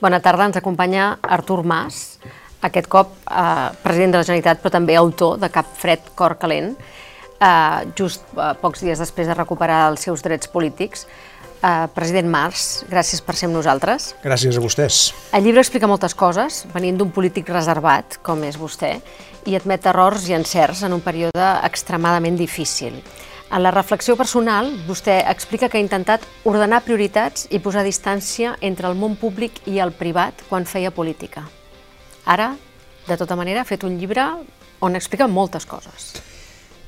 Bona tarda, ens acompanya Artur Mas, aquest cop eh, president de la Generalitat, però també autor de Cap Fred, Cor Calent, eh, just eh, pocs dies després de recuperar els seus drets polítics. Eh, president Mas, gràcies per ser amb nosaltres. Gràcies a vostès. El llibre explica moltes coses, venint d'un polític reservat, com és vostè, i admet errors i encerts en un període extremadament difícil. En la reflexió personal, vostè explica que ha intentat ordenar prioritats i posar distància entre el món públic i el privat quan feia política. Ara, de tota manera, ha fet un llibre on explica moltes coses.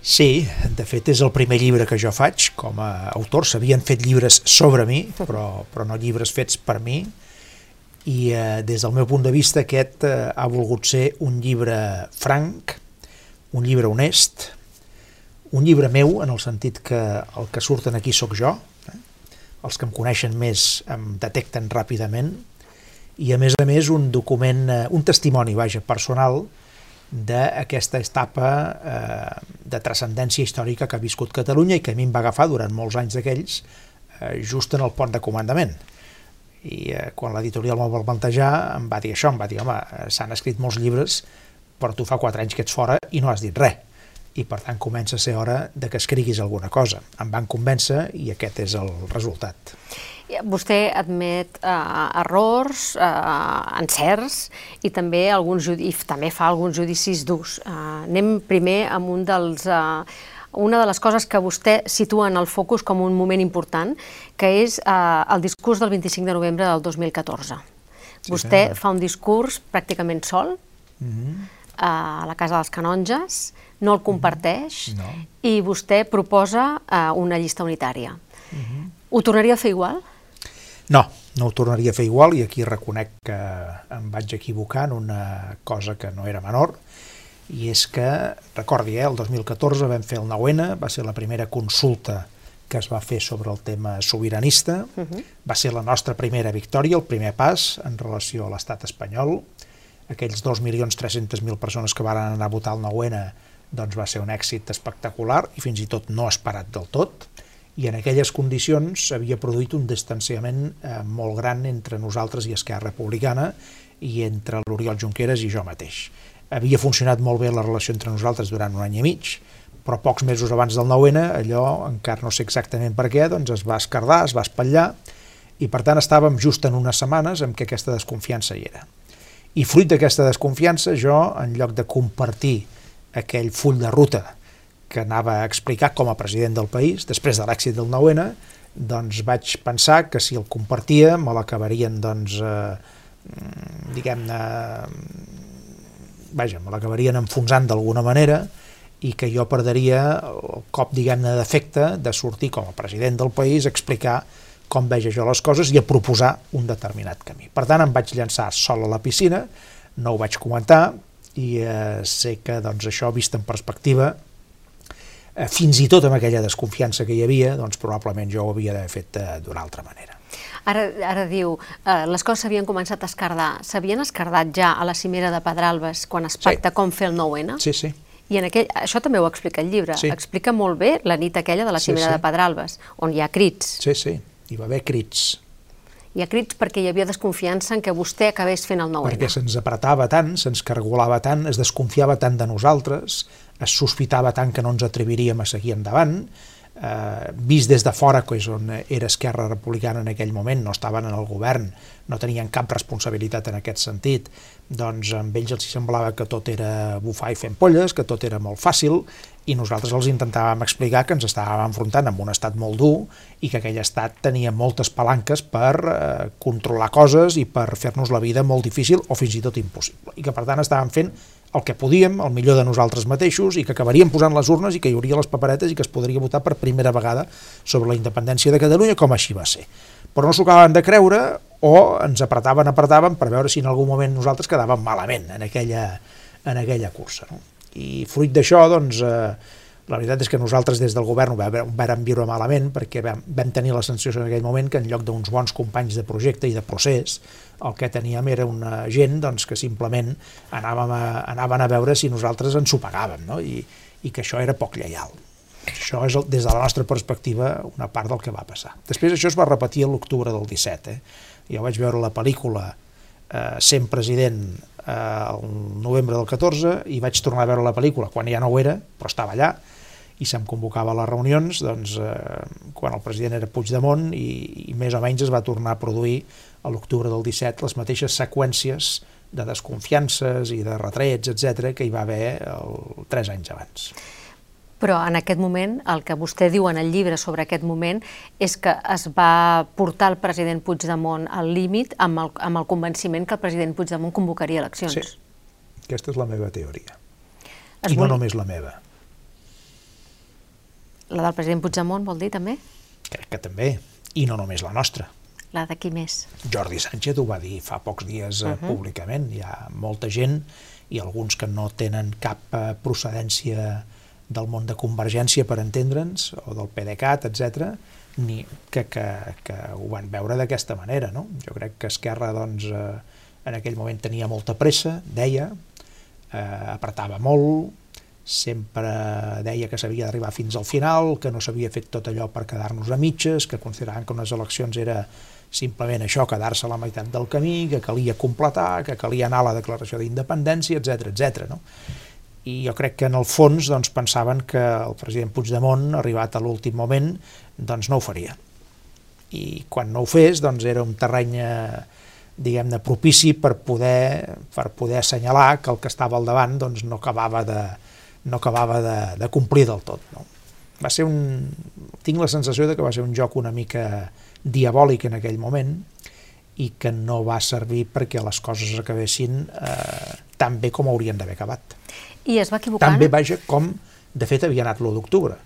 Sí, de fet és el primer llibre que jo faig com a autor. S'havien fet llibres sobre mi, però, però no llibres fets per mi. I eh, des del meu punt de vista aquest eh, ha volgut ser un llibre franc, un llibre honest, un llibre meu, en el sentit que el que surten aquí sóc jo, eh? els que em coneixen més em detecten ràpidament, i a més a més un document, eh, un testimoni, vaja, personal, d'aquesta etapa eh, de transcendència històrica que ha viscut Catalunya i que a mi em va agafar durant molts anys d'aquells, eh, just en el pont de comandament. I eh, quan l'editorial m'ho va plantejar em va dir això, em va dir, home, eh, s'han escrit molts llibres, però tu fa quatre anys que ets fora i no has dit res i per tant comença a ser hora de que escriguis alguna cosa. Em van convèncer i aquest és el resultat. Vostè admet eh, errors, eh, encerts i també, alguns i també fa alguns judicis durs. Eh, anem primer amb un dels... Eh, una de les coses que vostè situa en el focus com un moment important, que és eh, el discurs del 25 de novembre del 2014. Sí, vostè sí. fa un discurs pràcticament sol, mm -hmm. a la Casa dels Canonges, no el comparteix no. i vostè proposa uh, una llista unitària. Uh -huh. Ho tornaria a fer igual? No, no ho tornaria a fer igual i aquí reconec que em vaig equivocar en una cosa que no era menor i és que, recordi, eh, el 2014 vam fer el 9-N, va ser la primera consulta que es va fer sobre el tema sobiranista, uh -huh. va ser la nostra primera victòria, el primer pas en relació a l'estat espanyol, aquells 2.300.000 persones que van anar a votar el 9-N doncs va ser un èxit espectacular i fins i tot no esperat del tot i en aquelles condicions s'havia produït un distanciament eh, molt gran entre nosaltres i Esquerra Republicana i entre l'Oriol Junqueras i jo mateix. Havia funcionat molt bé la relació entre nosaltres durant un any i mig, però pocs mesos abans del 9-N, allò, encara no sé exactament per què, doncs es va escardar, es va espatllar, i per tant estàvem just en unes setmanes en què aquesta desconfiança hi era. I fruit d'aquesta desconfiança, jo, en lloc de compartir aquell full de ruta que anava a explicar com a president del país, després de l'èxit del 9-N, doncs vaig pensar que si el compartia me l'acabarien, doncs, eh, diguem-ne, vaja, me l'acabarien enfonsant d'alguna manera i que jo perderia el cop, diguem-ne, d'efecte de sortir com a president del país a explicar com veig jo les coses i a proposar un determinat camí. Per tant, em vaig llançar sol a la piscina, no ho vaig comentar, i eh, sé que doncs, això, vist en perspectiva, eh, fins i tot amb aquella desconfiança que hi havia, doncs probablement jo ho havia d'haver fet eh, d'una altra manera. Ara, ara diu, eh, les coses s'havien començat a escardar. S'havien escardat ja a la cimera de Pedralbes quan es pacta sí. com fer el 9-N? Sí, sí. I en aquell, això també ho explica el llibre. Sí. Explica molt bé la nit aquella de la cimera sí, sí. de Pedralbes, on hi ha crits. Sí, sí, hi va haver crits hi ha crits perquè hi havia desconfiança en que vostè acabés fent el 9 Perquè se'ns apretava tant, se'ns cargolava tant, es desconfiava tant de nosaltres, es sospitava tant que no ens atreviríem a seguir endavant, eh, vist des de fora, que és on era Esquerra Republicana en aquell moment, no estaven en el govern, no tenien cap responsabilitat en aquest sentit, doncs amb ells els semblava que tot era bufar i fent polles, que tot era molt fàcil, i nosaltres els intentàvem explicar que ens estàvem enfrontant amb un estat molt dur i que aquell estat tenia moltes palanques per eh, controlar coses i per fer-nos la vida molt difícil o fins i tot impossible. I que per tant estàvem fent el que podíem, el millor de nosaltres mateixos, i que acabaríem posant les urnes i que hi hauria les paperetes i que es podria votar per primera vegada sobre la independència de Catalunya, com així va ser. Però no s'ho acabaven de creure o ens apretaven, apretaven per veure si en algun moment nosaltres quedàvem malament en aquella, en aquella cursa. No? I fruit d'això, doncs, eh, la veritat és que nosaltres des del govern ho vam viure malament perquè vam, vam tenir la sensació en aquell moment que en lloc d'uns bons companys de projecte i de procés, el que teníem era una gent doncs, que simplement anàvem a, anaven a veure si nosaltres ens ho pagàvem no? I, i que això era poc lleial. Això és, el, des de la nostra perspectiva, una part del que va passar. Després això es va repetir a l'octubre del 17. Eh? Jo vaig veure la pel·lícula eh, sent president eh, el novembre del 14 i vaig tornar a veure la pel·lícula quan ja no ho era, però estava allà, i se'm convocava a les reunions doncs, eh, quan el president era Puigdemont i, i més o menys es va tornar a produir a l'octubre del 17 les mateixes seqüències de desconfiances i de retrets, etc que hi va haver el, tres anys abans. Però en aquest moment, el que vostè diu en el llibre sobre aquest moment és que es va portar el president Puigdemont al límit amb, el, amb el convenciment que el president Puigdemont convocaria eleccions. Sí, aquesta és la meva teoria. Es I no només la meva. La del president Puigdemont vol dir també? Crec que també, i no només la nostra. La de qui més? Jordi Sánchez ho va dir fa pocs dies uh eh, -huh. públicament. Hi ha molta gent i alguns que no tenen cap eh, procedència del món de Convergència, per entendre'ns, o del PDeCAT, etc, ni que, que, que ho van veure d'aquesta manera. No? Jo crec que Esquerra doncs, eh, en aquell moment tenia molta pressa, deia, eh, apretava molt, sempre deia que s'havia d'arribar fins al final, que no s'havia fet tot allò per quedar-nos a mitges, que consideraven que unes eleccions era simplement això, quedar-se a la meitat del camí, que calia completar, que calia anar a la declaració d'independència, etc etc. no? I jo crec que en el fons doncs, pensaven que el president Puigdemont, arribat a l'últim moment, doncs no ho faria. I quan no ho fes, doncs era un terreny eh, diguem-ne propici per poder, per poder assenyalar que el que estava al davant doncs, no acabava de, no acabava de, de complir del tot. No? Va ser un... Tinc la sensació de que va ser un joc una mica diabòlic en aquell moment i que no va servir perquè les coses acabessin eh, tan bé com haurien d'haver acabat. I es va equivocar? Tan bé, vaja, com de fet havia anat l'1 d'octubre,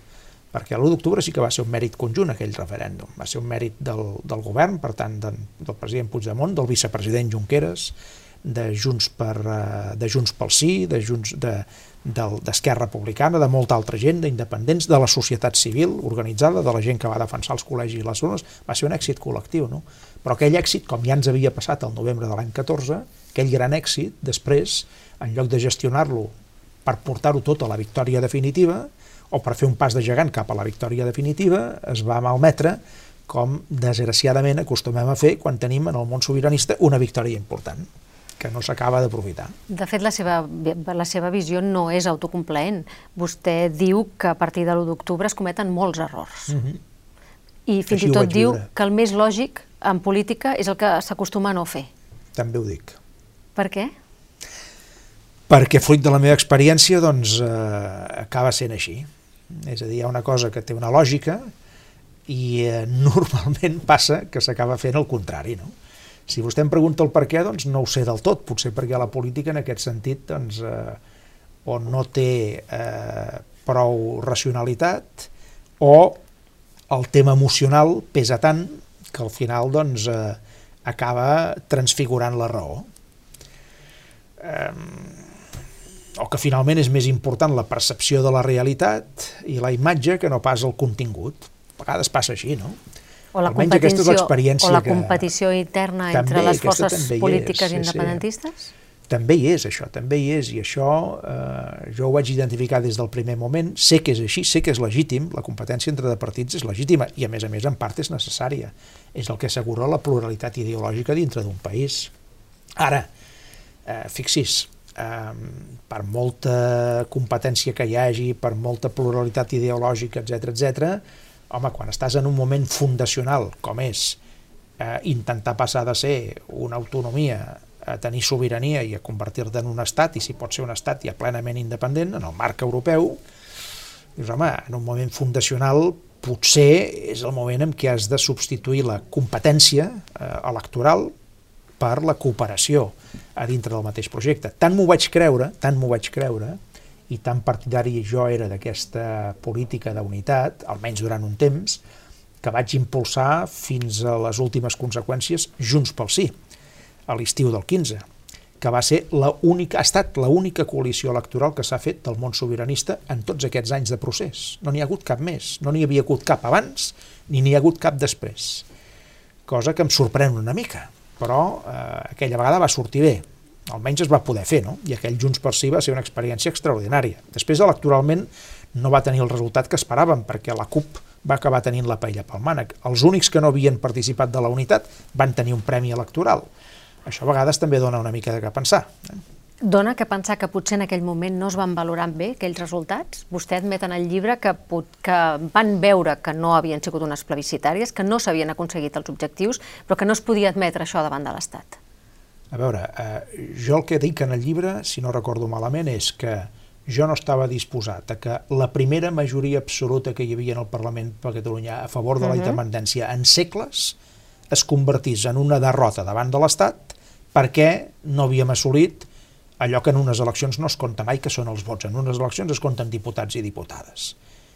perquè l'1 d'octubre sí que va ser un mèrit conjunt aquell referèndum, va ser un mèrit del, del govern, per tant, de, del president Puigdemont, del vicepresident Junqueras, de Junts, per, eh, de Junts pel Sí, de Junts, de, d'Esquerra Republicana, de molta altra gent, d'independents, de la societat civil organitzada, de la gent que va defensar els col·legis i les zones, va ser un èxit col·lectiu, no? Però aquell èxit, com ja ens havia passat el novembre de l'any 14, aquell gran èxit, després, en lloc de gestionar-lo per portar-ho tot a la victòria definitiva, o per fer un pas de gegant cap a la victòria definitiva, es va malmetre com desgraciadament acostumem a fer quan tenim en el món sobiranista una victòria important que no s'acaba d'aprofitar. De fet, la seva, la seva visió no és autocomplaent. Vostè diu que a partir de l'1 d'octubre es cometen molts errors. Mm -hmm. I fins Així i tot diu viure. que el més lògic en política és el que s'acostuma a no fer. També ho dic. Per què? Perquè fruit de la meva experiència doncs, eh, acaba sent així. És a dir, hi ha una cosa que té una lògica i eh, normalment passa que s'acaba fent el contrari, no? Si vostè em pregunta el per què, doncs no ho sé del tot, potser perquè la política en aquest sentit doncs, eh, o no té eh, prou racionalitat o el tema emocional pesa tant que al final doncs, eh, acaba transfigurant la raó. Eh, o que finalment és més important la percepció de la realitat i la imatge que no pas el contingut. A vegades passa així, no? O la, Almenys competició, o la competició que... interna entre també, les forces polítiques és, independentistes? Sí, sí. També hi és, això, també hi és, i això eh, jo ho vaig identificar des del primer moment, sé que és així, sé que és legítim, la competència entre de partits és legítima, i a més a més en part és necessària, és el que assegura la pluralitat ideològica dintre d'un país. Ara, eh, fixis, eh, per molta competència que hi hagi, per molta pluralitat ideològica, etc etc, home, quan estàs en un moment fundacional, com és eh, intentar passar de ser una autonomia a tenir sobirania i a convertir-te en un estat, i si pot ser un estat ja plenament independent, en el marc europeu, dius, home, en un moment fundacional potser és el moment en què has de substituir la competència eh, electoral per la cooperació a dintre del mateix projecte. Tant m'ho vaig creure, tant m'ho vaig creure, i tan partidari jo era d'aquesta política d'unitat, almenys durant un temps, que vaig impulsar fins a les últimes conseqüències Junts pel Sí, a l'estiu del 15, que va ser la única, ha estat l'única coalició electoral que s'ha fet del món sobiranista en tots aquests anys de procés. No n'hi ha hagut cap més, no n'hi havia hagut cap abans, ni n'hi ha hagut cap després. Cosa que em sorprèn una mica, però eh, aquella vegada va sortir bé almenys es va poder fer, no? i aquell Junts per Si va ser una experiència extraordinària. Després, electoralment, no va tenir el resultat que esperàvem, perquè la CUP va acabar tenint la paella pel mànec. Els únics que no havien participat de la unitat van tenir un premi electoral. Això a vegades també dona una mica de què pensar. Eh? Dona que pensar que potser en aquell moment no es van valorar bé aquells resultats? Vostè admet en el llibre que, que van veure que no havien sigut unes plebiscitàries, que no s'havien aconseguit els objectius, però que no es podia admetre això davant de l'Estat. A veure, eh, jo el que dic en el llibre, si no recordo malament, és que jo no estava disposat a que la primera majoria absoluta que hi havia en el Parlament per Catalunya a favor de la uh -huh. independència en segles es convertís en una derrota davant de l'Estat perquè no havíem assolit allò que en unes eleccions no es compta mai, que són els vots. En unes eleccions es compten diputats i diputades.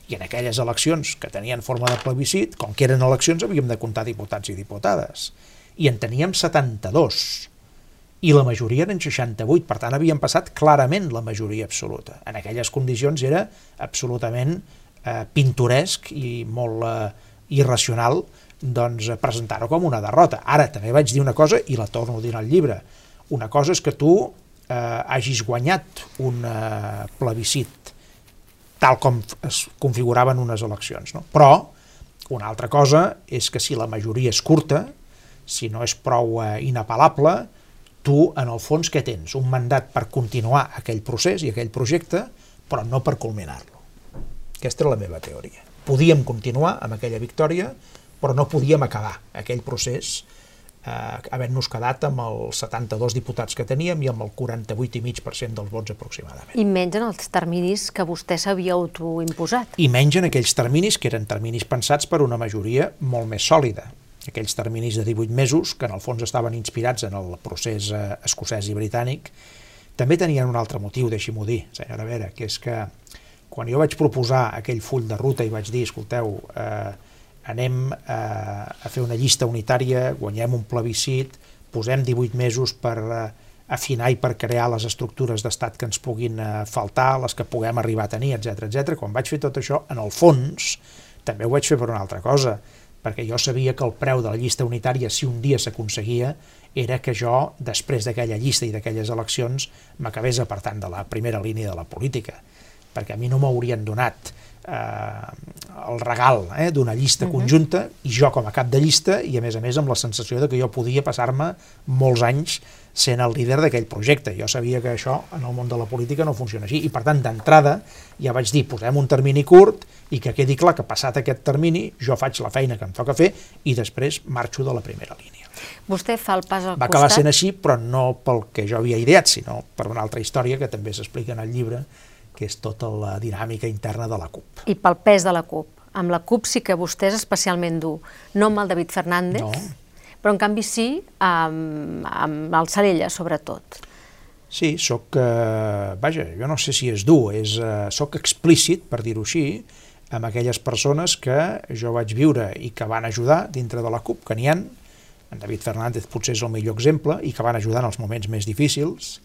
I en aquelles eleccions que tenien forma de plebiscit, com que eren eleccions, havíem de comptar diputats i diputades. I en teníem 72 i la majoria eren 68, per tant havíem passat clarament la majoria absoluta. En aquelles condicions era absolutament eh, pintoresc i molt eh, irracional doncs, presentar-ho com una derrota. Ara també vaig dir una cosa i la torno a dir al llibre. Una cosa és que tu eh, hagis guanyat un eh, plebiscit tal com es configuraven unes eleccions. No? Però una altra cosa és que si la majoria és curta, si no és prou eh, inapel·lable, tu, en el fons, què tens? Un mandat per continuar aquell procés i aquell projecte, però no per culminar-lo. Aquesta és la meva teoria. Podíem continuar amb aquella victòria, però no podíem acabar aquell procés eh, havent-nos quedat amb els 72 diputats que teníem i amb el 48,5% dels vots aproximadament. I menys en els terminis que vostè s'havia autoimposat. I menys en aquells terminis que eren terminis pensats per una majoria molt més sòlida aquells terminis de 18 mesos, que en el fons estaven inspirats en el procés eh, escocès i britànic, també tenien un altre motiu, deixi-m'ho dir, senyora Vera, que és que quan jo vaig proposar aquell full de ruta i vaig dir, escolteu, eh, anem eh, a fer una llista unitària, guanyem un plebiscit, posem 18 mesos per eh, afinar i per crear les estructures d'estat que ens puguin eh, faltar, les que puguem arribar a tenir, etc etc. Quan vaig fer tot això, en el fons, també ho vaig fer per una altra cosa, perquè jo sabia que el preu de la llista unitària, si un dia s'aconseguia, era que jo, després d'aquella llista i d'aquelles eleccions, m'acabés apartant de la primera línia de la política, perquè a mi no m'haurien donat eh, el regal eh, d'una llista uh -huh. conjunta i jo com a cap de llista i a més a més amb la sensació de que jo podia passar-me molts anys sent el líder d'aquell projecte. Jo sabia que això en el món de la política no funciona així i per tant d'entrada ja vaig dir posem un termini curt i que quedi clar que passat aquest termini jo faig la feina que em toca fer i després marxo de la primera línia. Vostè fa el pas al Va costat... Va acabar sent així, però no pel que jo havia ideat, sinó per una altra història que també s'explica en el llibre, que és tota la dinàmica interna de la CUP. I pel pes de la CUP. Amb la CUP sí que vostè és especialment dur, no amb el David Fernández, no. però en canvi sí amb, amb el Sarella, sobretot. Sí, sóc, eh, vaja, jo no sé si és dur, és, eh, sóc explícit, per dir-ho així, amb aquelles persones que jo vaig viure i que van ajudar dintre de la CUP, que n'hi ha, en David Fernández potser és el millor exemple, i que van ajudar en els moments més difícils,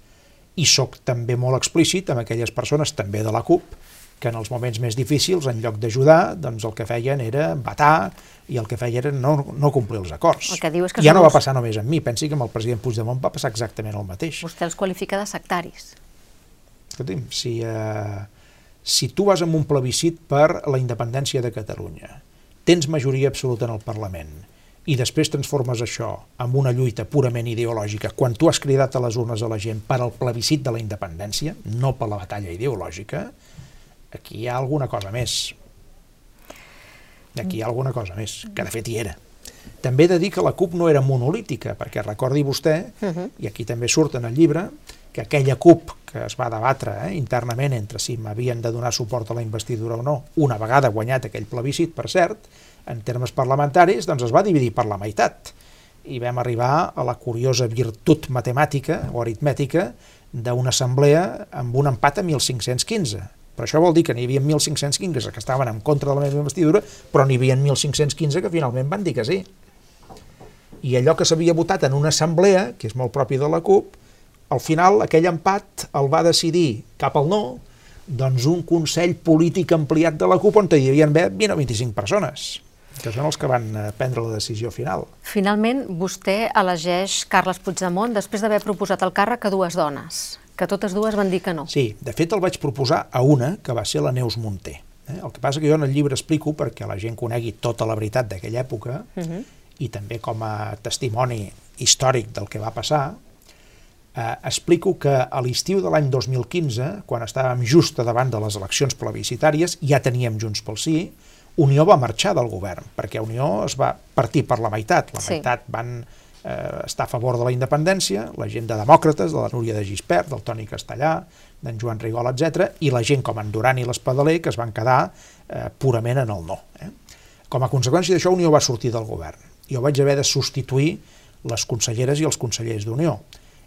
i sóc també molt explícit amb aquelles persones, també de la CUP, que en els moments més difícils, en lloc d'ajudar, doncs el que feien era batar i el que feien era no, no complir els acords. El que diu és que ja no va passar només amb mi, pensi que amb el president Puigdemont va passar exactament el mateix. Vostè els qualifica de sectaris. Escolti'm, si, eh, si tu vas amb un plebiscit per la independència de Catalunya, tens majoria absoluta en el Parlament, i després transformes això en una lluita purament ideològica, quan tu has cridat a les urnes a la gent per al plebiscit de la independència, no per la batalla ideològica, aquí hi ha alguna cosa més. Aquí hi ha alguna cosa més, que de fet hi era. També he de dir que la CUP no era monolítica, perquè recordi vostè, uh -huh. i aquí també surt en el llibre, que aquella CUP que es va debatre eh, internament entre si m'havien de donar suport a la investidura o no, una vegada guanyat aquell plebiscit, per cert, en termes parlamentaris, doncs es va dividir per la meitat i vam arribar a la curiosa virtut matemàtica o aritmètica d'una assemblea amb un empat a 1.515. Però això vol dir que n'hi havia 1.515 que estaven en contra de la meva investidura, però n'hi havia 1.515 que finalment van dir que sí. I allò que s'havia votat en una assemblea, que és molt propi de la CUP, al final aquell empat el va decidir cap al no, doncs un Consell Polític ampliat de la CUP on hi havia 20 o 25 persones que són els que van eh, prendre la decisió final. Finalment, vostè elegeix Carles Puigdemont després d'haver proposat el càrrec a dues dones, que totes dues van dir que no. Sí, de fet el vaig proposar a una, que va ser la Neus Munté. Eh? El que passa que jo en el llibre explico, perquè la gent conegui tota la veritat d'aquella època, uh mhm. -huh. i també com a testimoni històric del que va passar, eh, explico que a l'estiu de l'any 2015, quan estàvem just davant de les eleccions plebiscitàries, ja teníem Junts pel Sí, Unió va marxar del govern, perquè Unió es va partir per la meitat. La sí. meitat van eh, estar a favor de la independència, la gent de demòcrates, de la Núria de Gispert, del Toni Castellà, d'en Joan Rigol, etc, i la gent com en Duran i l'Espadaler, que es van quedar eh, purament en el no. Eh? Com a conseqüència d'això, Unió va sortir del govern. Jo vaig haver de substituir les conselleres i els consellers d'Unió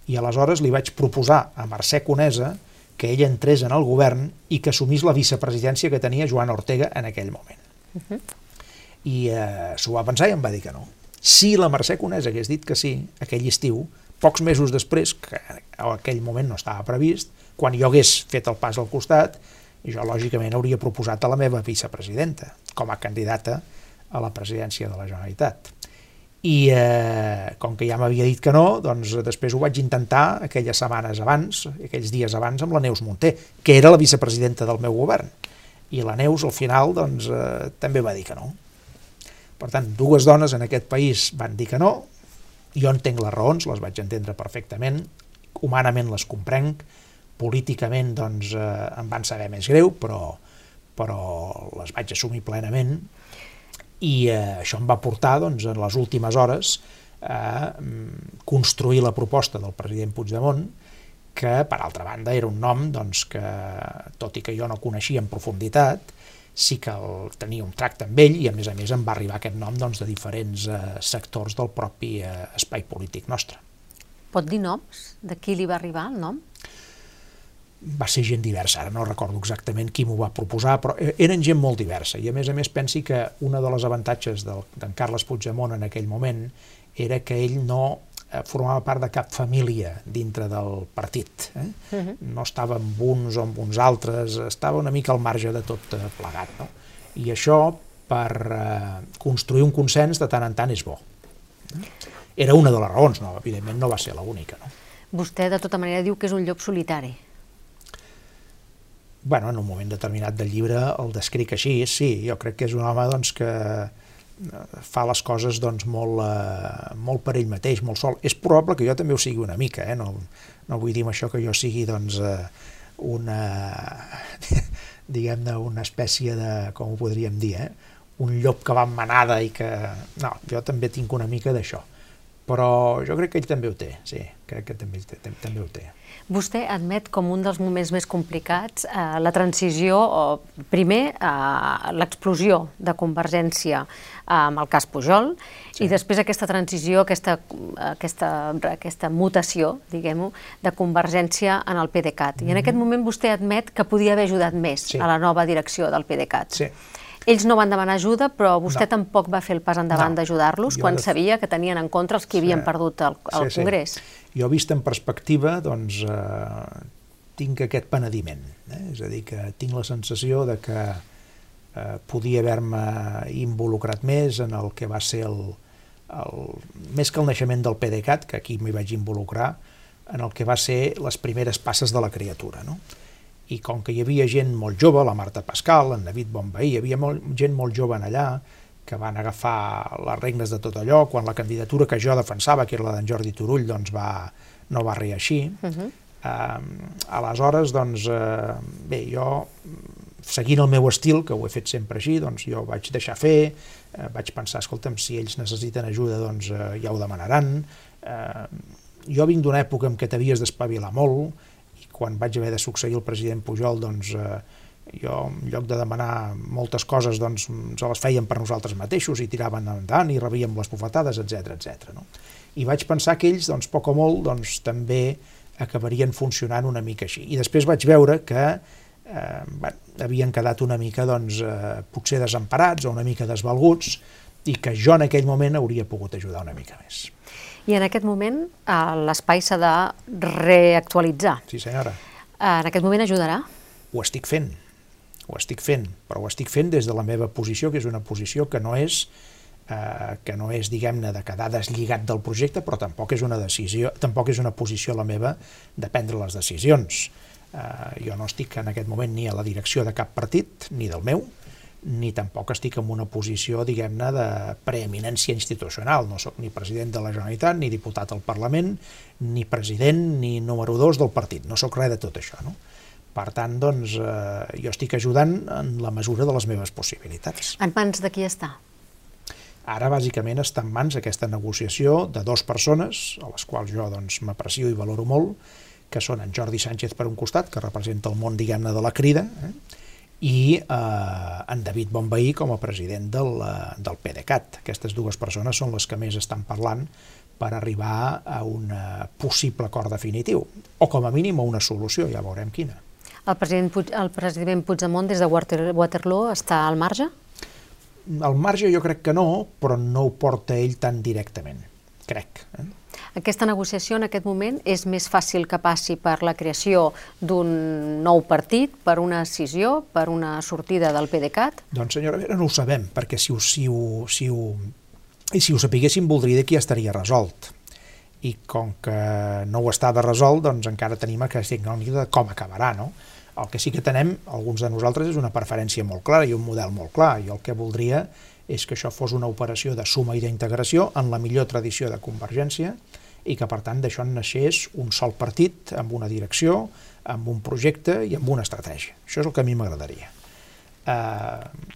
i aleshores li vaig proposar a Mercè Conesa que ell entrés en el govern i que assumís la vicepresidència que tenia Joan Ortega en aquell moment. Uh -huh. I eh, s'ho va pensar i em va dir que no. Si la Mercè Conesa hagués dit que sí, aquell estiu, pocs mesos després, que en aquell moment no estava previst, quan jo hagués fet el pas al costat, jo lògicament hauria proposat a la meva vicepresidenta com a candidata a la presidència de la Generalitat i eh, com que ja m'havia dit que no, doncs després ho vaig intentar aquelles setmanes abans, aquells dies abans amb la Neus Munté, que era la vicepresidenta del meu govern. I la Neus al final doncs, eh, també va dir que no. Per tant, dues dones en aquest país van dir que no, jo entenc les raons, les vaig entendre perfectament, humanament les comprenc, políticament doncs, eh, em van saber més greu, però, però les vaig assumir plenament, i eh, això em va portar doncs, en les últimes hores a mm, construir la proposta del president Puigdemont que, per altra banda, era un nom doncs, que, tot i que jo no coneixia en profunditat, sí que el, tenia un tracte amb ell i, a més a més, em va arribar aquest nom doncs, de diferents eh, sectors del propi eh, espai polític nostre. Pot dir noms? De qui li va arribar el nom? va ser gent diversa, ara no recordo exactament qui m'ho va proposar, però e, eren gent molt diversa, i a més a més pensi que una de les avantatges d'en Carles Puigdemont en aquell moment era que ell no formava part de cap família dintre del partit. Eh? Uh -huh. No estava amb uns o amb uns altres, estava una mica al marge de tot eh, plegat. No? I això, per eh, construir un consens, de tant en tant és bo. Era una de les raons, no? evidentment no va ser l'única. No? Vostè, de tota manera, diu que és un llop solitari bueno, en un moment determinat del llibre el descric així, sí, jo crec que és un home doncs, que eh, fa les coses doncs, molt, eh, molt per ell mateix, molt sol. És probable que jo també ho sigui una mica, eh? no, no vull dir això que jo sigui doncs, eh, una, diguem-ne, una espècie de, com ho podríem dir, eh? un llop que va en manada i que... No, jo també tinc una mica d'això. Però jo crec que ell també ho té, sí, crec que també, també ho té. Vostè admet com un dels moments més complicats eh, la transició, o primer eh, l'explosió de Convergència eh, amb el cas Pujol, sí. i després aquesta transició, aquesta, aquesta, aquesta mutació, diguem-ho, de Convergència en el PDeCAT. Mm -hmm. I en aquest mhm. moment vostè admet que podia haver ajudat més sí. a la nova direcció del PDeCAT. Sí. Ells no van demanar ajuda, però vostè no. tampoc va fer el pas endavant no. d'ajudar-los quan de... sabia que tenien en contra els que sí. havien perdut el, el sí, Congrés. Sí. Jo, vist en perspectiva, doncs, eh, tinc aquest penediment. Eh? És a dir, que tinc la sensació de que eh, podia haver-me involucrat més en el que va ser el, el, més que el naixement del PDeCAT, que aquí m'hi vaig involucrar, en el que va ser les primeres passes de la criatura. No? I com que hi havia gent molt jove, la Marta Pascal, en David Bonveí, hi havia molt, gent molt jove en allà, que van agafar les regnes de tot allò, quan la candidatura que jo defensava, que era la d'en Jordi Turull, doncs va, no va reeixir. Uh -huh. eh, aleshores, doncs, eh, bé, jo, seguint el meu estil, que ho he fet sempre així, doncs jo vaig deixar fer, eh, vaig pensar, escolta'm, si ells necessiten ajuda, doncs eh, ja ho demanaran. Eh, jo vinc d'una època en què t'havies d'espavilar molt, quan vaig haver de succeir el president Pujol, doncs, eh, jo, en lloc de demanar moltes coses, doncs ens les feien per nosaltres mateixos i tiraven endavant i rebíem les bufetades, etc etc. No? I vaig pensar que ells, doncs, poc o molt, doncs, també acabarien funcionant una mica així. I després vaig veure que eh, bueno, havien quedat una mica, doncs, eh, potser desemparats o una mica desvalguts i que jo en aquell moment hauria pogut ajudar una mica més. I en aquest moment eh, l'espai s'ha de reactualitzar. Sí, senyora. Eh, en aquest moment ajudarà? Ho estic fent ho estic fent, però ho estic fent des de la meva posició, que és una posició que no és eh, que no és, diguem-ne, de quedar deslligat del projecte, però tampoc és una decisió, tampoc és una posició la meva de prendre les decisions. Eh, jo no estic en aquest moment ni a la direcció de cap partit, ni del meu, ni tampoc estic en una posició, diguem-ne, de preeminència institucional. No sóc ni president de la Generalitat, ni diputat al Parlament, ni president, ni número dos del partit. No sóc res de tot això, no? Per tant, doncs, eh, jo estic ajudant en la mesura de les meves possibilitats. En mans de qui està? Ara, bàsicament, està en mans aquesta negociació de dues persones, a les quals jo doncs, m'aprecio i valoro molt, que són en Jordi Sánchez per un costat, que representa el món, diguem-ne, de la crida, eh? I eh, en David Bonveí com a president del, eh, del PDeCAT. Aquestes dues persones són les que més estan parlant per arribar a un possible acord definitiu, o com a mínim a una solució, ja veurem quina. El president, Puig, el president Puigdemont des de Waterloo està al marge? Al marge jo crec que no, però no ho porta ell tan directament, crec. Eh? Aquesta negociació en aquest moment és més fàcil que passi per la creació d'un nou partit, per una decisió, per una sortida del PDeCAT? Doncs senyora Vera, no ho sabem, perquè si ho, si ho, si ho, si ho sapiguéssim voldria que ja estaria resolt. I com que no ho estava resolt, doncs encara tenim aquesta incògnita de com acabarà, no? El que sí que tenem, alguns de nosaltres, és una preferència molt clara i un model molt clar. I el que voldria és que això fos una operació de suma i d'integració en la millor tradició de Convergència i que, per tant, d'això en naixés un sol partit amb una direcció, amb un projecte i amb una estratègia. Això és el que a mi m'agradaria. Eh,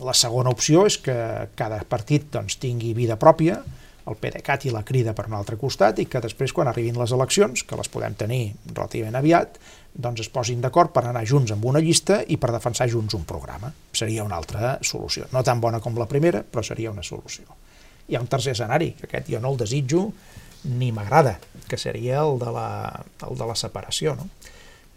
la segona opció és que cada partit doncs, tingui vida pròpia, el PDeCAT i la crida per un altre costat i que després, quan arribin les eleccions, que les podem tenir relativament aviat, doncs es posin d'acord per anar junts amb una llista i per defensar junts un programa. Seria una altra solució. No tan bona com la primera, però seria una solució. Hi ha un tercer escenari, que aquest jo no el desitjo ni m'agrada, que seria el de la, el de la separació. No?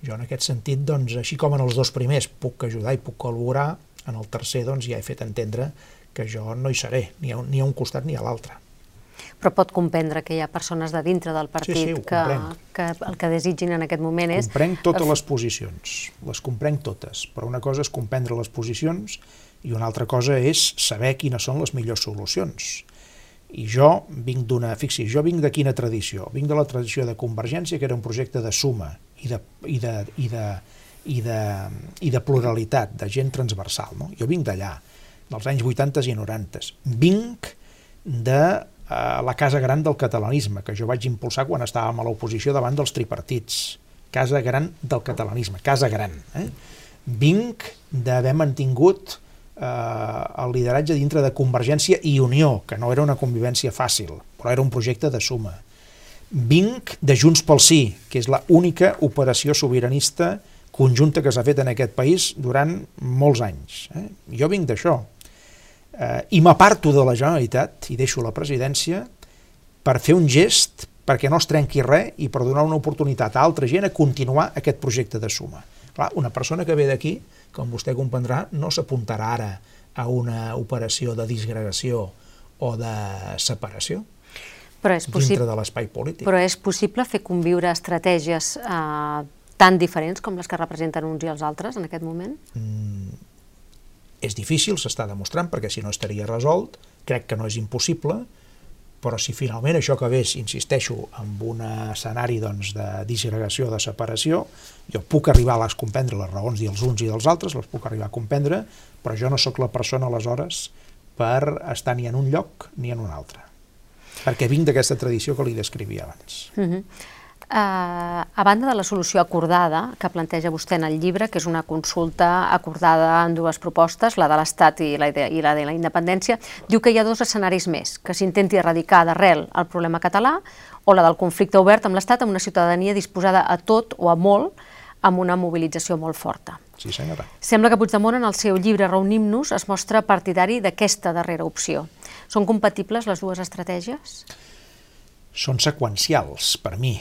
Jo en aquest sentit, doncs, així com en els dos primers puc ajudar i puc col·laborar, en el tercer doncs, ja he fet entendre que jo no hi seré, ni a un, ni a un costat ni a l'altre però pot comprendre que hi ha persones de dintre del partit sí, sí, que, que el que desitgin en aquest moment és... Comprenc totes les posicions, les comprenc totes, però una cosa és comprendre les posicions i una altra cosa és saber quines són les millors solucions. I jo vinc d'una... Fixi, jo vinc de quina tradició? Vinc de la tradició de Convergència, que era un projecte de suma i de, i de, i de, i de, i de pluralitat, de gent transversal. No? Jo vinc d'allà, dels anys 80 i 90. Vinc de la casa gran del catalanisme, que jo vaig impulsar quan estàvem a l'oposició davant dels tripartits. Casa gran del catalanisme, casa gran. Eh? Vinc d'haver mantingut eh, el lideratge dintre de Convergència i Unió, que no era una convivència fàcil, però era un projecte de suma. Vinc de Junts pel Sí, que és la única operació sobiranista conjunta que s'ha fet en aquest país durant molts anys. Eh? Jo vinc d'això eh, i m'aparto de la Generalitat i deixo la presidència per fer un gest perquè no es trenqui res i per donar una oportunitat a altra gent a continuar aquest projecte de suma. Clar, una persona que ve d'aquí, com vostè comprendrà, no s'apuntarà ara a una operació de disgregació o de separació però és dintre de l'espai polític. Però és possible fer conviure estratègies eh, tan diferents com les que representen uns i els altres en aquest moment? Mm, és difícil, s'està demostrant, perquè si no estaria resolt, crec que no és impossible, però si finalment això acabés, insisteixo, amb un escenari doncs, de disgregació, de separació, jo puc arribar a les comprendre les raons dels uns i dels altres, les puc arribar a comprendre, però jo no sóc la persona aleshores per estar ni en un lloc ni en un altre, perquè vinc d'aquesta tradició que li descrivia abans. Uh mhm. Eh, a banda de la solució acordada que planteja vostè en el llibre, que és una consulta acordada en dues propostes, la de l'Estat i, la de, i la de la independència, diu que hi ha dos escenaris més, que s'intenti erradicar d'arrel el problema català o la del conflicte obert amb l'Estat amb una ciutadania disposada a tot o a molt amb una mobilització molt forta. Sí, senyora. Sembla que Puigdemont en el seu llibre Reunim-nos es mostra partidari d'aquesta darrera opció. Són compatibles les dues estratègies? Són seqüencials per mi.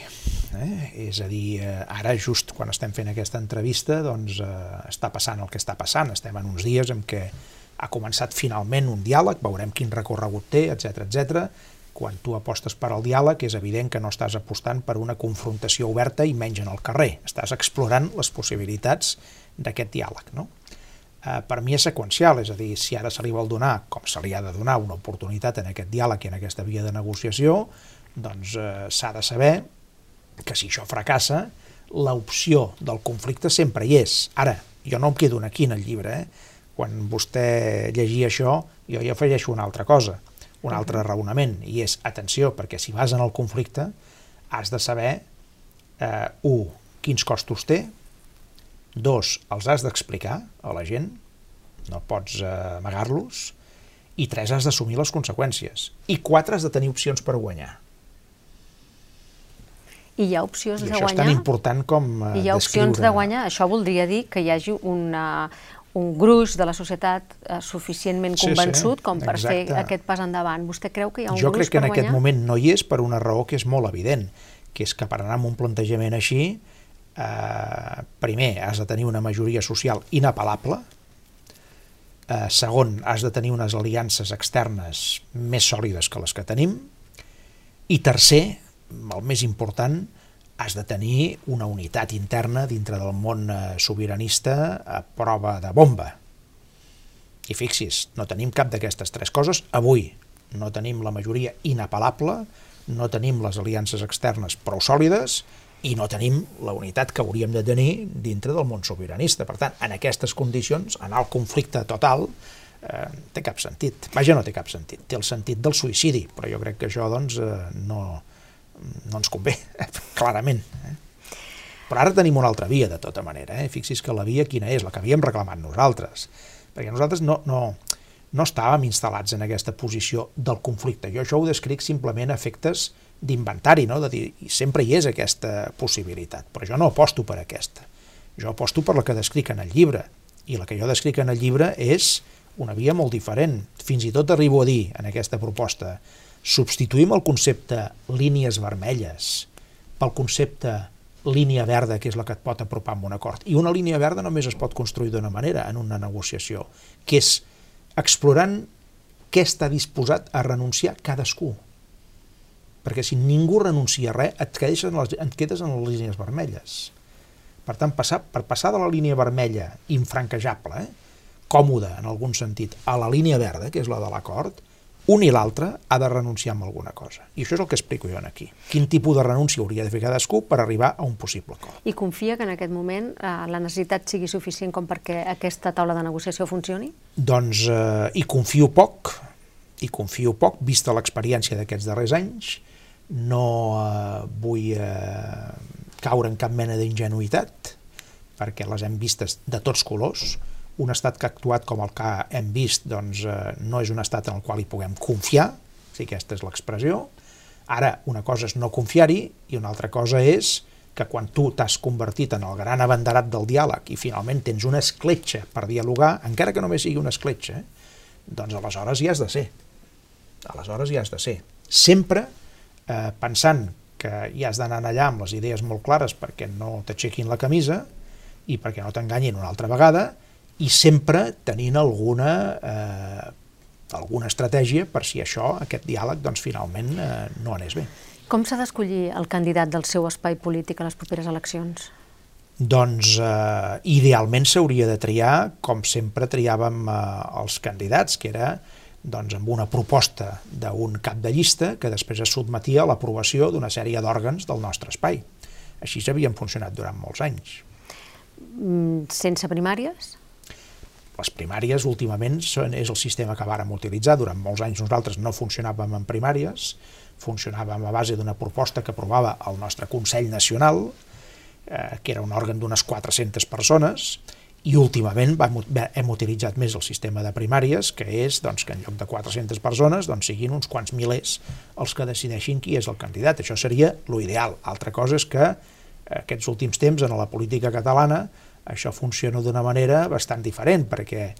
Eh? És a dir, eh, ara just quan estem fent aquesta entrevista doncs, eh, està passant el que està passant. Estem en uns dies en què ha començat finalment un diàleg, veurem quin recorregut té, etc etc. Quan tu apostes per al diàleg és evident que no estàs apostant per una confrontació oberta i menys en el carrer. Estàs explorant les possibilitats d'aquest diàleg. No? eh, per mi és seqüencial, és a dir, si ara se li vol donar, com se li ha de donar, una oportunitat en aquest diàleg i en aquesta via de negociació, doncs eh, s'ha de saber que si això fracassa, l'opció del conflicte sempre hi és. Ara, jo no em quedo aquí en el llibre, eh? quan vostè llegia això, jo hi afegeixo una altra cosa, un altre raonament, i és, atenció, perquè si vas en el conflicte, has de saber, eh, un, quins costos té, dos, els has d'explicar a la gent, no pots eh, amagar-los, i tres, has d'assumir les conseqüències, i quatre, has de tenir opcions per guanyar. I hi ha opcions I de això guanyar? és tan important com eh, I hi ha opcions descriure- de guanyar. Això voldria dir que hi hagi una, un gruix de la societat eh, suficientment Sí, sí, convençut com per fer exacte. aquest pas endavant. Vostè creu que hi ha un jo gruix crec que en per aquest guanyar? moment no hi és per una raó que és molt evident, que és que per anar amb un plantejament així, eh, primer, has de tenir una majoria social inapel·lable, eh, segon, has de tenir unes aliances externes més sòlides que les que tenim, i tercer, el més important, has de tenir una unitat interna dintre del món eh, sobiranista a prova de bomba. I fixis, no tenim cap d'aquestes tres coses avui. No tenim la majoria inapel·lable, no tenim les aliances externes prou sòlides i no tenim la unitat que hauríem de tenir dintre del món sobiranista. Per tant, en aquestes condicions, anar al conflicte total eh, té cap sentit. Vaja, no té cap sentit. Té el sentit del suïcidi, però jo crec que això doncs, eh, no, no ens convé, clarament. Eh? Però ara tenim una altra via, de tota manera. Eh? Fixis que la via quina és, la que havíem reclamat nosaltres. Perquè nosaltres no, no, no estàvem instal·lats en aquesta posició del conflicte. Jo això ho descric simplement a efectes d'inventari, no? de dir, sempre hi és aquesta possibilitat, però jo no aposto per aquesta. Jo aposto per la que descric en el llibre, i la que jo descric en el llibre és una via molt diferent. Fins i tot arribo a dir, en aquesta proposta, substituïm el concepte línies vermelles pel concepte línia verda, que és la que et pot apropar a un acord. I una línia verda només es pot construir d'una manera, en una negociació, que és explorant què està disposat a renunciar cadascú. Perquè si ningú renuncia a res, et quedes en les, et quedes en les línies vermelles. Per tant, passar, per passar de la línia vermella infranquejable, eh, còmoda en algun sentit, a la línia verda, que és la de l'acord, un i l'altre ha de renunciar a alguna cosa. I això és el que explico jo aquí. Quin tipus de renúncia hauria de fer cadascú per arribar a un possible acord. I confia que en aquest moment eh, la necessitat sigui suficient com perquè aquesta taula de negociació funcioni? Doncs eh, hi confio poc, hi confio poc, vista l'experiència d'aquests darrers anys, no eh, vull eh, caure en cap mena d'ingenuïtat, perquè les hem vistes de tots colors, un estat que ha actuat com el que hem vist doncs, eh, no és un estat en el qual hi puguem confiar, si aquesta és l'expressió. Ara, una cosa és no confiar-hi i una altra cosa és que quan tu t'has convertit en el gran abanderat del diàleg i finalment tens una escletxa per dialogar, encara que només sigui una escletxa, doncs aleshores hi has de ser. Aleshores hi has de ser. Sempre eh, pensant que hi has d'anar allà amb les idees molt clares perquè no t'aixequin la camisa i perquè no t'enganyin una altra vegada i sempre tenint alguna, eh, alguna estratègia per si això, aquest diàleg, doncs finalment eh, no anés bé. Com s'ha d'escollir el candidat del seu espai polític a les properes eleccions? Doncs eh, idealment s'hauria de triar com sempre triàvem eh, els candidats, que era doncs, amb una proposta d'un cap de llista que després es sotmetia a l'aprovació d'una sèrie d'òrgans del nostre espai. Així havien funcionat durant molts anys. Mm, Sense primàries? Les primàries últimament són, és el sistema que vàrem utilitzar. Durant molts anys nosaltres no funcionàvem en primàries, funcionàvem a base d'una proposta que aprovava el nostre Consell Nacional, eh, que era un òrgan d'unes 400 persones, i últimament vam, hem utilitzat més el sistema de primàries, que és doncs, que en lloc de 400 persones doncs, siguin uns quants milers els que decideixin qui és el candidat. Això seria l'ideal. Altra cosa és que eh, aquests últims temps en la política catalana això funciona d'una manera bastant diferent, perquè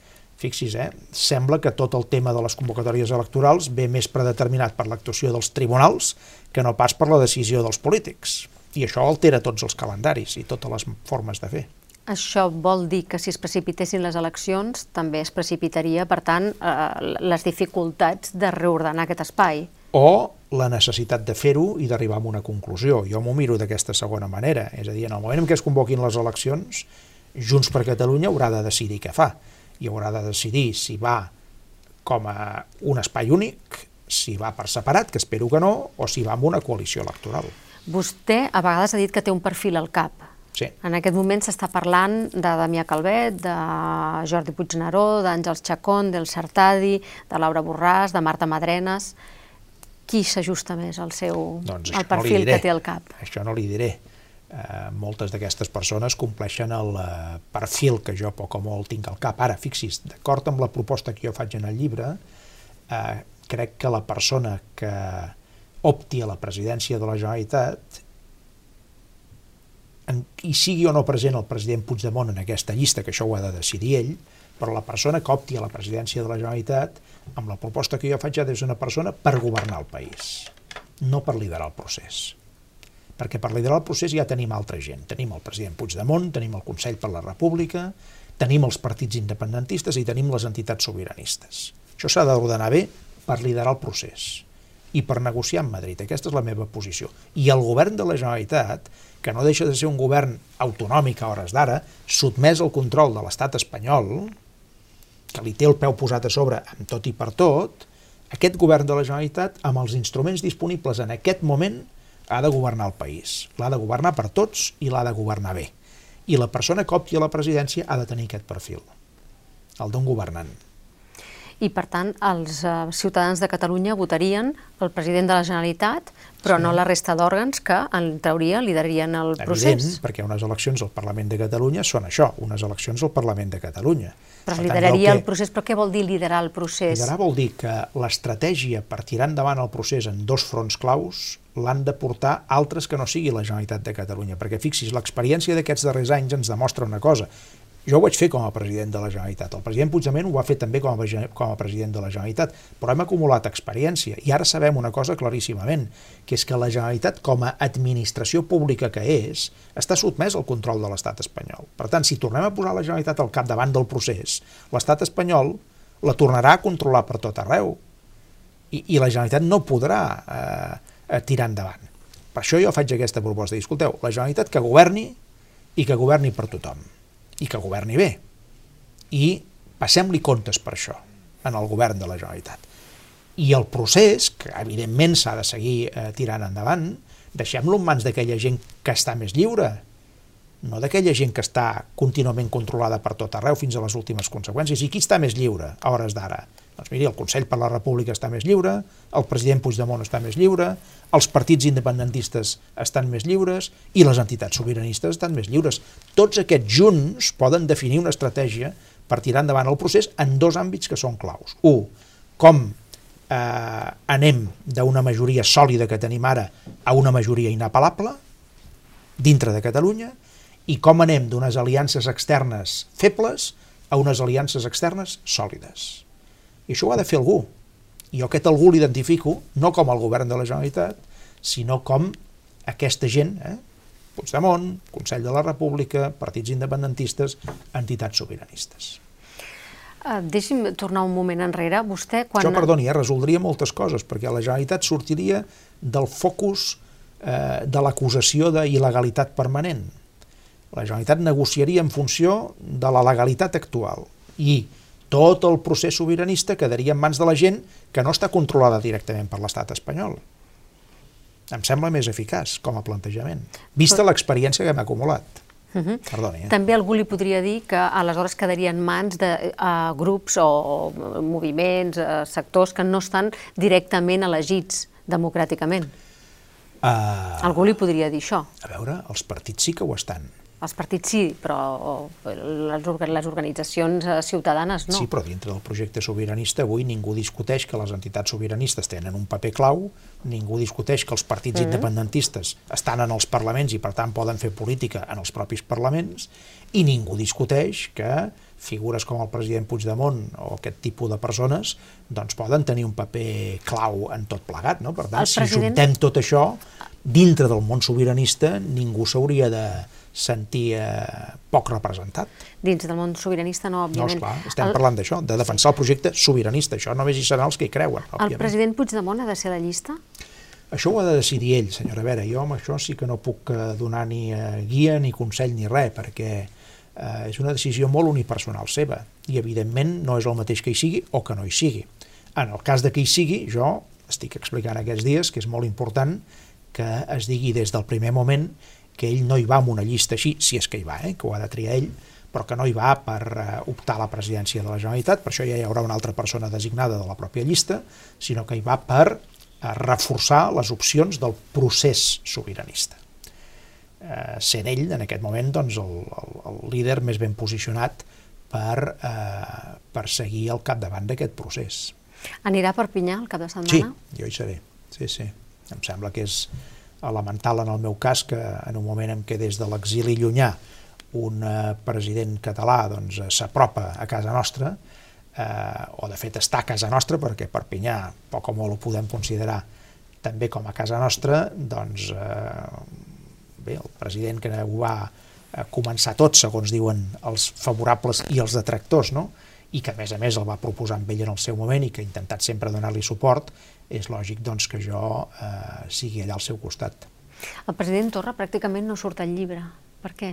fixis, eh, sembla que tot el tema de les convocatòries electorals ve més predeterminat per l'actuació dels tribunals que no pas per la decisió dels polítics. I això altera tots els calendaris i totes les formes de fer. Això vol dir que si es precipitessin les eleccions també es precipitaria, per tant, eh, les dificultats de reordenar aquest espai. O la necessitat de fer-ho i d'arribar a una conclusió. Jo m'ho miro d'aquesta segona manera. És a dir, en el moment en què es convoquin les eleccions, Junts per Catalunya haurà de decidir què fa. I haurà de decidir si va com a un espai únic, si va per separat, que espero que no, o si va amb una coalició electoral. Vostè a vegades ha dit que té un perfil al cap. Sí. En aquest moment s'està parlant de Damià Calvet, de Jordi Puigneró, d'Àngels Chacón, del Sartadi, de Laura Borràs, de Marta Madrenes. Qui s'ajusta més al seu doncs al perfil no que té al cap? Això no li diré. Uh, moltes d'aquestes persones compleixen el uh, perfil que jo poc o molt tinc al cap. Ara, fixi's, d'acord amb la proposta que jo faig en el llibre, uh, crec que la persona que opti a la presidència de la Generalitat en, hi sigui o no present el president Puigdemont en aquesta llista, que això ho ha de decidir ell, però la persona que opti a la presidència de la Generalitat, amb la proposta que jo faig, de ser una persona per governar el país, no per liderar el procés. Perquè per liderar el procés ja tenim altra gent. Tenim el president Puigdemont, tenim el Consell per la República, tenim els partits independentistes i tenim les entitats sobiranistes. Això s'ha d'ordenar bé per liderar el procés i per negociar amb Madrid. Aquesta és la meva posició. I el govern de la Generalitat que no deixa de ser un govern autonòmic a hores d'ara, sotmès al control de l'estat espanyol, que li té el peu posat a sobre amb tot i per tot, aquest govern de la Generalitat, amb els instruments disponibles en aquest moment, ha de governar el país. L'ha de governar per tots i l'ha de governar bé. I la persona que opti a la presidència ha de tenir aquest perfil, el d'un governant i per tant els uh, ciutadans de Catalunya votarien el president de la Generalitat, però sí. no la resta d'òrgans que, en teoria, liderarien el Evident, procés. Evident, perquè unes eleccions al Parlament de Catalunya són això, unes eleccions al Parlament de Catalunya. Però es lideraria el, que... el procés, però què vol dir liderar el procés? Liderar vol dir que l'estratègia per tirar endavant el procés en dos fronts claus l'han de portar altres que no sigui la Generalitat de Catalunya, perquè fixis, l'experiència d'aquests darrers anys ens demostra una cosa, jo ho vaig fer com a president de la Generalitat. El president Puigdemont ho va fer també com a, com a president de la Generalitat, però hem acumulat experiència. I ara sabem una cosa claríssimament, que és que la Generalitat, com a administració pública que és, està sotmès al control de l'estat espanyol. Per tant, si tornem a posar la Generalitat al capdavant del procés, l'estat espanyol la tornarà a controlar per tot arreu. I, i la Generalitat no podrà eh, tirar endavant. Per això jo faig aquesta proposta. I, escolteu, la Generalitat que governi i que governi per tothom i que governi bé. I passem-li comptes per això en el govern de la Generalitat. I el procés, que evidentment s'ha de seguir eh, tirant endavant, deixem-lo en mans d'aquella gent que està més lliure, no d'aquella gent que està contínuament controlada per tot arreu fins a les últimes conseqüències. I qui està més lliure a hores d'ara? Doncs miri, el Consell per la República està més lliure, el president Puigdemont està més lliure, els partits independentistes estan més lliures i les entitats sobiranistes estan més lliures. Tots aquests junts poden definir una estratègia per tirar endavant el procés en dos àmbits que són claus. Un, com eh, anem d'una majoria sòlida que tenim ara a una majoria inapel·lable dintre de Catalunya i com anem d'unes aliances externes febles a unes aliances externes sòlides. I això ho ha de fer algú. I jo aquest algú l'identifico no com el govern de la Generalitat, sinó com aquesta gent, eh? Puigdemont, Consell de la República, partits independentistes, entitats sobiranistes. Uh, deixi'm tornar un moment enrere. Vostè, quan... Això, perdoni, eh, resoldria moltes coses, perquè la Generalitat sortiria del focus eh, de l'acusació d'il·legalitat permanent. La Generalitat negociaria en funció de la legalitat actual i tot el procés sobiranista quedaria en mans de la gent que no està controlada directament per l'estat espanyol. Em sembla més eficaç com a plantejament, vista l'experiència que hem acumulat. Uh -huh. Perdoni, eh? També algú li podria dir que aleshores quedaria en mans de uh, grups o, o moviments, uh, sectors que no estan directament elegits democràticament. Uh, algú li podria dir això. A veure, els partits sí que ho estan els partits sí, però les, les organitzacions eh, ciutadanes no. Sí, però dintre del projecte sobiranista avui ningú discuteix que les entitats sobiranistes tenen un paper clau, ningú discuteix que els partits mm -hmm. independentistes estan en els parlaments i per tant poden fer política en els propis parlaments i ningú discuteix que figures com el president Puigdemont o aquest tipus de persones doncs poden tenir un paper clau en tot plegat. No? Per tant, president... si juntem tot això, dintre del món sobiranista ningú s'hauria de sentir eh, poc representat. Dins del món sobiranista no, òbviament. No, esclar, estem el... parlant d'això, de defensar el projecte sobiranista, això només hi seran els que hi creuen, òbviament. El president Puigdemont ha de ser a la llista? Això ho ha de decidir ell, senyora Vera. Jo amb això sí que no puc eh, donar ni eh, guia, ni consell, ni res, perquè eh, és una decisió molt unipersonal seva i evidentment no és el mateix que hi sigui o que no hi sigui. En el cas de que hi sigui, jo estic explicant aquests dies que és molt important que es digui des del primer moment que ell no hi va amb una llista així, si és que hi va, eh, que ho ha de triar ell, però que no hi va per uh, optar a la presidència de la Generalitat, per això ja hi haurà una altra persona designada de la pròpia llista, sinó que hi va per uh, reforçar les opcions del procés sobiranista. Uh, sent ell, en aquest moment, doncs, el, el, el líder més ben posicionat per, uh, per seguir al capdavant d'aquest procés. Anirà a Perpinyà el cap de setmana? Sí, jo hi seré, sí, sí. Em sembla que és elemental en el meu cas que en un moment en què des de l'exili llunyà un eh, president català doncs, s'apropa a casa nostra, eh, o de fet està a casa nostra, perquè Perpinyà poc o molt ho podem considerar també com a casa nostra, doncs eh, bé, el president que ho va eh, començar tot, segons diuen els favorables i els detractors, no? i que a més a més el va proposar amb ell en el seu moment i que ha intentat sempre donar-li suport, és lògic doncs, que jo eh, sigui allà al seu costat. El president Torra pràcticament no surt al llibre. Per què?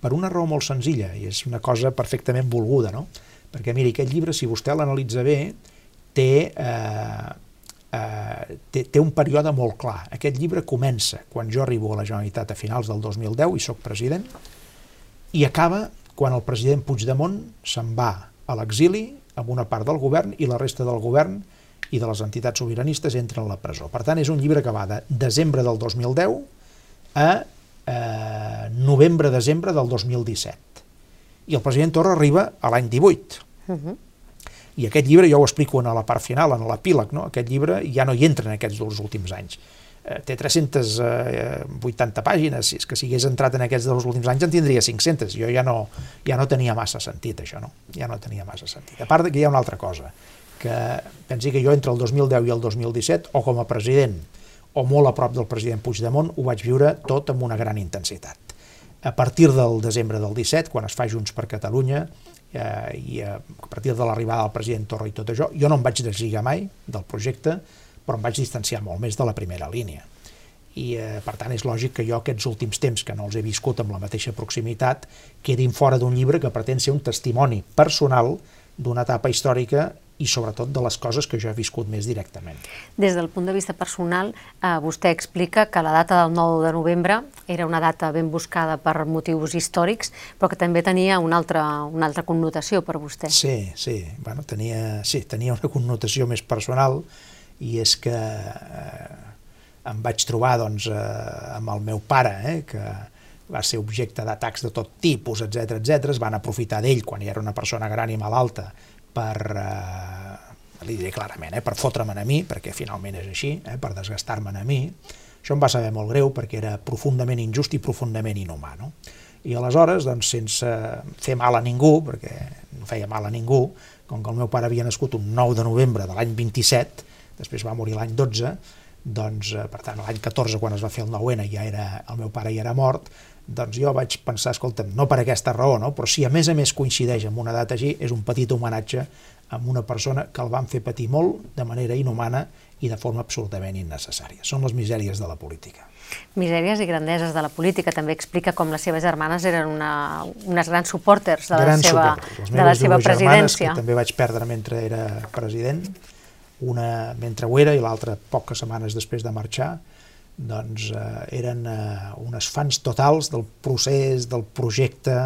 Per una raó molt senzilla, i és una cosa perfectament volguda, no? Perquè, miri, aquest llibre, si vostè l'analitza bé, té, eh, eh, té, té un període molt clar. Aquest llibre comença quan jo arribo a la Generalitat a finals del 2010 i sóc president, i acaba quan el president Puigdemont se'n va a l'exili amb una part del govern i la resta del govern i de les entitats sobiranistes entren a la presó. Per tant, és un llibre que va de desembre del 2010 a eh, novembre-desembre del 2017. I el president Torra arriba a l'any 18. Uh -huh. I aquest llibre, jo ho explico en la part final, en l'epíleg, no? aquest llibre ja no hi entra en aquests dos últims anys. Eh, té 380 pàgines, si és que si hagués entrat en aquests dos últims anys en tindria 500, jo ja no, ja no tenia massa sentit això, no? ja no tenia massa sentit. A part que hi ha una altra cosa, que pensi que jo entre el 2010 i el 2017, o com a president, o molt a prop del president Puigdemont, ho vaig viure tot amb una gran intensitat. A partir del desembre del 17, quan es fa Junts per Catalunya, eh, i a partir de l'arribada del president Torra i tot això, jo no em vaig deslligar mai del projecte, però em vaig distanciar molt més de la primera línia. I, eh, per tant, és lògic que jo aquests últims temps, que no els he viscut amb la mateixa proximitat, quedin fora d'un llibre que pretén ser un testimoni personal d'una etapa històrica i sobretot de les coses que jo he viscut més directament. Des del punt de vista personal, eh, vostè explica que la data del 9 de novembre era una data ben buscada per motius històrics, però que també tenia una altra, una altra connotació per vostè. Sí, sí, bueno, tenia, sí, tenia una connotació més personal i és que eh, em vaig trobar doncs, eh, amb el meu pare, eh, que va ser objecte d'atacs de tot tipus, etc etc. es van aprofitar d'ell quan ja era una persona gran i malalta per, eh, li diré clarament, eh, per fotre'm a mi, perquè finalment és així, eh, per desgastar-me a mi, això em va saber molt greu perquè era profundament injust i profundament inhumà. No? I aleshores, doncs, sense fer mal a ningú, perquè no feia mal a ningú, com que el meu pare havia nascut un 9 de novembre de l'any 27, després va morir l'any 12, doncs, eh, per tant, l'any 14, quan es va fer el 9-N, ja era, el meu pare ja era mort, doncs jo vaig pensar, escolta'm, no per aquesta raó, no? però si a més a més coincideix amb una data així, és un petit homenatge a una persona que el van fer patir molt de manera inhumana i de forma absolutament innecessària. Són les misèries de la política. Misèries i grandeses de la política. També explica com les seves germanes eren una, unes grans supporters de grans la seva, de la seva presidència. que també vaig perdre mentre era president, una mentre ho era i l'altra poques setmanes després de marxar, doncs eh, eren eh, unes fans totals del procés, del projecte,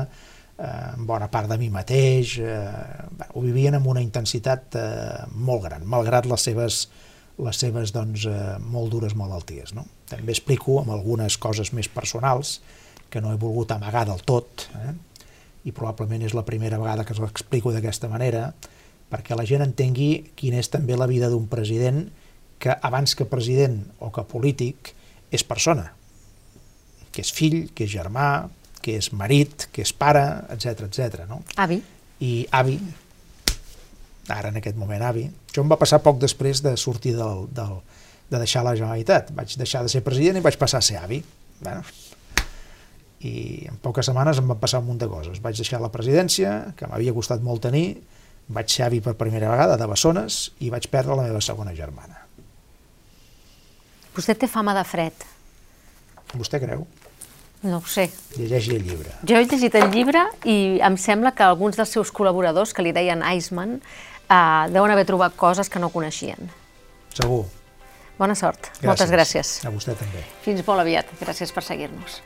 eh, bona part de mi mateix, eh, ho vivien amb una intensitat eh, molt gran, malgrat les seves, les seves doncs, eh, molt dures malalties. No? També explico amb algunes coses més personals que no he volgut amagar del tot, eh? i probablement és la primera vegada que l'explico d'aquesta manera, perquè la gent entengui quina és també la vida d'un president que abans que president o que polític és persona, que és fill, que és germà, que és marit, que és pare, etc etc. no? Avi. I avi, ara en aquest moment avi. Això em va passar poc després de sortir del, del, de deixar la Generalitat. Vaig deixar de ser president i vaig passar a ser avi. Bueno, I en poques setmanes em van passar un munt de coses. Vaig deixar la presidència, que m'havia costat molt tenir, vaig ser avi per primera vegada de Bessones i vaig perdre la meva segona germana. Vostè té fama de fred. Vostè creu? No ho sé. Llegeixi el llibre. Jo he llegit el llibre i em sembla que alguns dels seus col·laboradors, que li deien Iceman, eh, deuen haver trobat coses que no coneixien. Segur. Bona sort. Gràcies. Moltes gràcies. A vostè també. Fins molt aviat. Gràcies per seguir-nos.